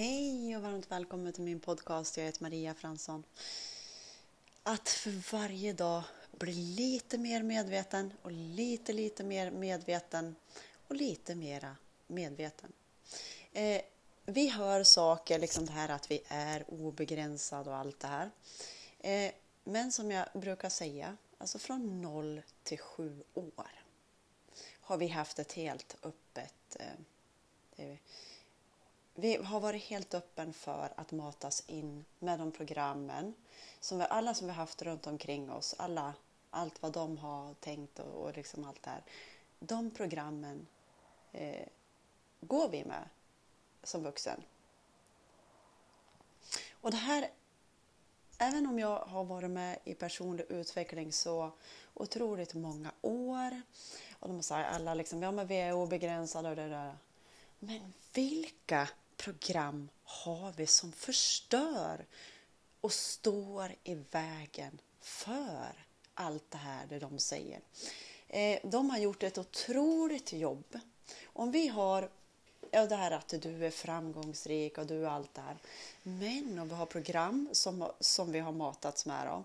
Hej och varmt välkommen till min podcast. Jag heter Maria Fransson. Att för varje dag bli lite mer medveten och lite, lite mer medveten och lite mera medveten. Eh, vi hör saker, liksom det här att vi är obegränsade och allt det här. Eh, men som jag brukar säga, alltså från 0 till 7 år har vi haft ett helt öppet eh, vi har varit helt öppen för att matas in med de programmen. Som vi, alla som vi haft runt omkring oss, alla, allt vad de har tänkt och, och liksom allt det här. De programmen eh, går vi med som vuxen. Och det här, även om jag har varit med i personlig utveckling så otroligt många år och de säger alla liksom, ja men vi är obegränsade och det där. Men vilka program har vi som förstör och står i vägen för allt det här det de säger. Eh, de har gjort ett otroligt jobb. Om vi har ja, det här att du är framgångsrik och du är allt det här. Men om vi har program som, som vi har matats med då,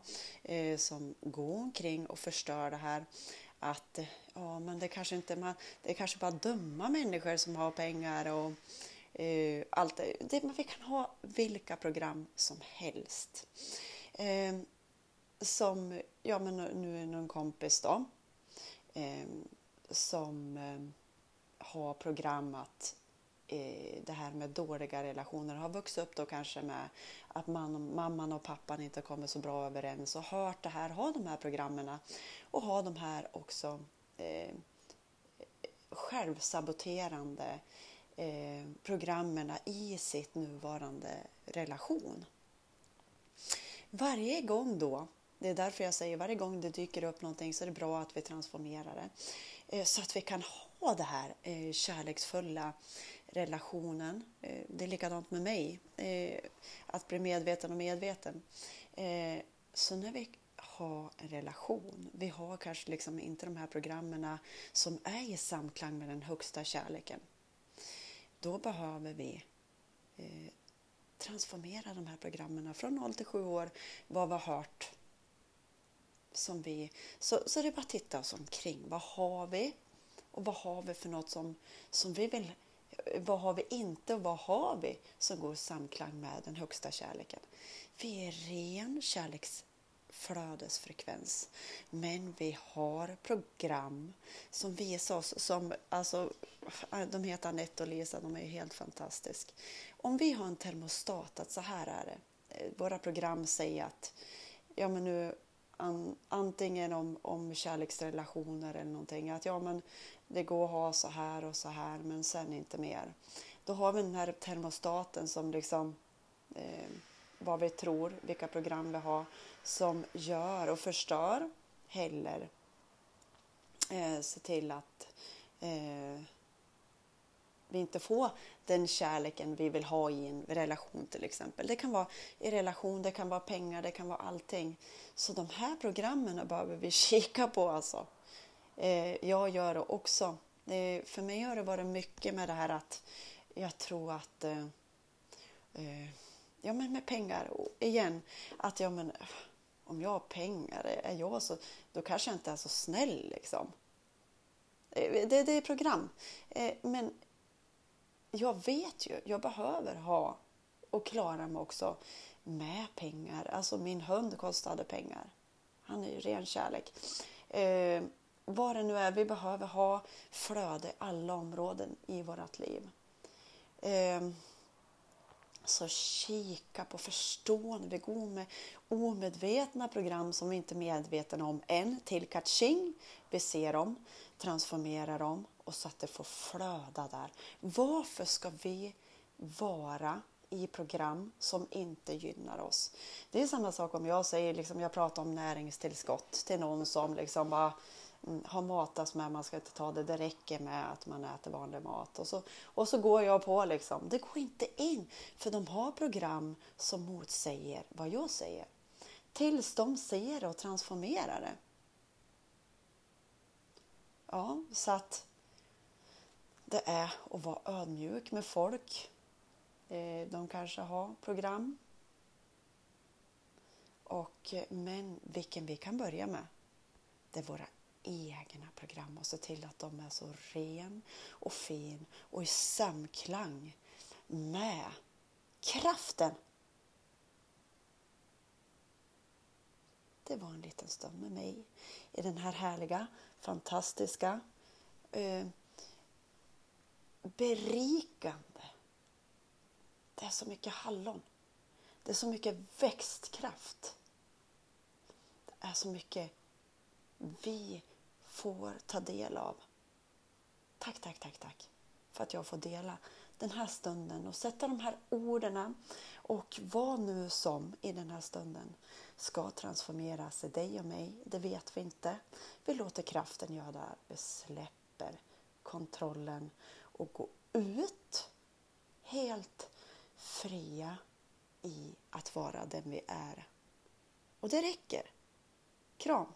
eh, som går omkring och förstör det här att ja, men det kanske inte man, det är kanske bara dumma människor som har pengar och Eh, allt det, vi kan ha vilka program som helst. Eh, som, ja men nu är någon kompis då, eh, som ehm, har programmat eh, det här med dåliga relationer, har vuxit upp då kanske med att man, mamman och pappan inte kommer så bra överens och hört det här, ha de här programmen och ha de här också eh, självsaboterande eh, programmen i sitt nuvarande relation. Varje gång då, det är därför jag säger varje gång det dyker upp någonting så är det bra att vi transformerar det. Eh, så att vi kan ha den här eh, kärleksfulla relationen. Eh, det är likadant med mig, eh, att bli medveten och medveten. Eh, så när vi har en relation, vi har kanske liksom inte de här programmen som är i samklang med den högsta kärleken då behöver vi eh, transformera de här programmen från 0 till 7 år, vad vi har hört. Som vi, så, så det är bara att titta oss omkring. Vad har vi? Och vad har vi för något som, som vi vill eh, vad har vi inte och vad har vi som går i samklang med den högsta kärleken? Vi är ren kärleks flödesfrekvens. Men vi har program som visar oss, som, alltså, de heter Anette och Lisa, de är ju helt fantastiska. Om vi har en termostat, att så här är det. Eh, våra program säger att ja, men nu, an, antingen om, om kärleksrelationer eller någonting, att ja, men det går att ha så här och så här, men sen inte mer. Då har vi den här termostaten som liksom eh, vad vi tror, vilka program vi har som gör och förstör heller eh, se till att eh, vi inte får den kärleken vi vill ha i en relation till exempel. Det kan vara i relation, det kan vara pengar, det kan vara allting. Så de här programmen behöver vi kika på alltså. Eh, jag gör det också. Det, för mig har det varit mycket med det här att jag tror att eh, eh ja men med pengar igen, att ja men om jag har pengar, är jag så, då kanske jag inte är så snäll liksom. Eh, det, det är program. Eh, men jag vet ju, jag behöver ha och klara mig också med pengar. Alltså min hund kostade pengar. Han är ju ren kärlek. Eh, vad det nu är, vi behöver ha flöde i alla områden i vårt liv. Eh, så kika på förstående. Vi går med omedvetna program som vi inte är medvetna om än till catching. Vi ser dem, transformerar dem och så att det får flöda där. Varför ska vi vara i program som inte gynnar oss? Det är samma sak om jag säger, liksom, jag pratar om näringstillskott till någon som liksom bara Mm, har matats alltså, med, man ska inte ta det, det räcker med att man äter vanlig mat. Och så, och så går jag på liksom, det går inte in, för de har program som motsäger vad jag säger. Tills de ser det och transformerar det. Ja, så att det är att vara ödmjuk med folk. Eh, de kanske har program. Och, men vilken vi kan börja med, det är våra egna program och se till att de är så ren och fin och i samklang med kraften. Det var en liten stund med mig i den här härliga, fantastiska, eh, berikande. Det är så mycket hallon. Det är så mycket växtkraft. Det är så mycket vi får ta del av. Tack, tack, tack, tack för att jag får dela den här stunden och sätta de här orden och vad nu som i den här stunden ska transformeras i dig och mig, det vet vi inte. Vi låter kraften göra det. Vi släpper kontrollen och går ut helt fria i att vara den vi är. Och det räcker. Kram!